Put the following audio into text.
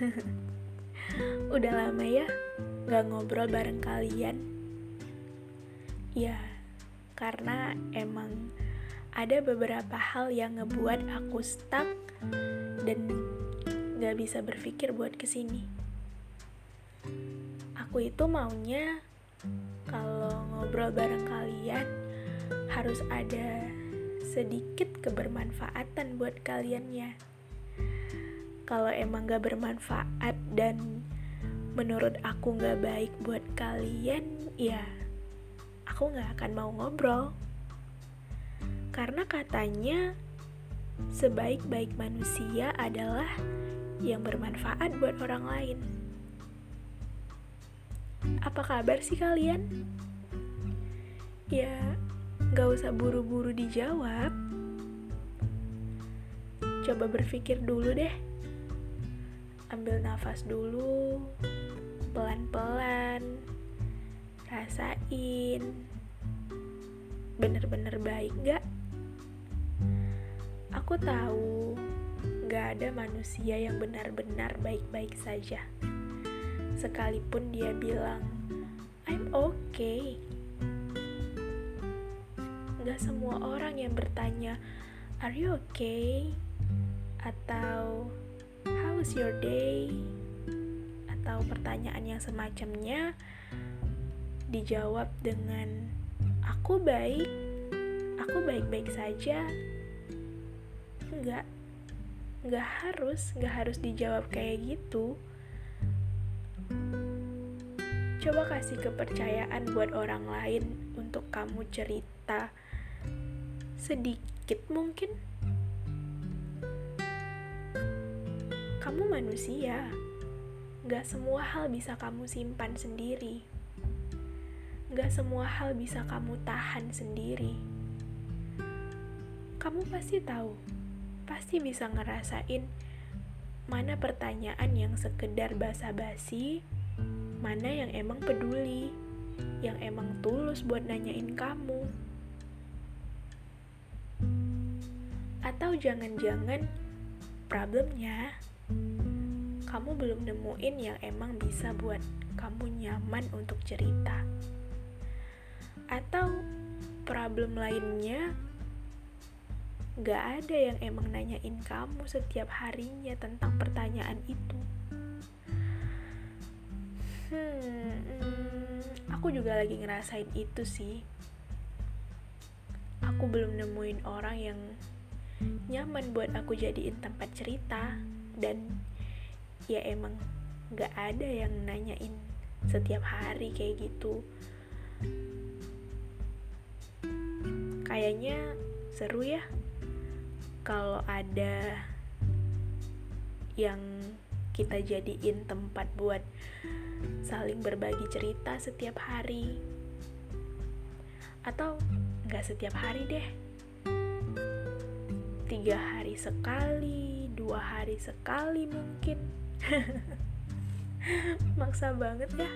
udah lama ya gak ngobrol bareng kalian. Ya, karena emang ada beberapa hal yang ngebuat aku stuck dan gak bisa berpikir buat ke sini. Aku itu maunya kalau ngobrol bareng kalian harus ada sedikit kebermanfaatan buat kaliannya. Kalau emang gak bermanfaat dan menurut aku gak baik buat kalian, ya aku gak akan mau ngobrol. Karena katanya sebaik-baik manusia adalah yang bermanfaat buat orang lain. Apa kabar sih kalian? Ya, gak usah buru-buru dijawab. Coba berpikir dulu deh. Ambil nafas dulu, pelan-pelan, rasain. Bener-bener baik gak? Aku tahu gak ada manusia yang benar-benar baik-baik saja. Sekalipun dia bilang, I'm okay. Gak semua orang yang bertanya, Are you okay? Atau was your day? Atau pertanyaan yang semacamnya dijawab dengan Aku baik, aku baik-baik saja. Enggak, enggak harus, enggak harus dijawab kayak gitu. Coba kasih kepercayaan buat orang lain untuk kamu cerita sedikit mungkin. Kamu manusia, gak semua hal bisa kamu simpan sendiri. Gak semua hal bisa kamu tahan sendiri. Kamu pasti tahu, pasti bisa ngerasain mana pertanyaan yang sekedar basa-basi, mana yang emang peduli, yang emang tulus buat nanyain kamu. Atau jangan-jangan problemnya kamu belum nemuin yang emang bisa buat kamu nyaman untuk cerita. Atau problem lainnya gak ada yang emang nanyain kamu setiap harinya tentang pertanyaan itu. Hmm, hmm, aku juga lagi ngerasain itu sih. Aku belum nemuin orang yang nyaman buat aku jadiin tempat cerita dan ya emang gak ada yang nanyain setiap hari kayak gitu. Kayaknya seru ya kalau ada yang kita jadiin tempat buat saling berbagi cerita setiap hari. Atau nggak setiap hari deh. Tiga hari sekali, dua hari sekali mungkin. Maksa banget ya.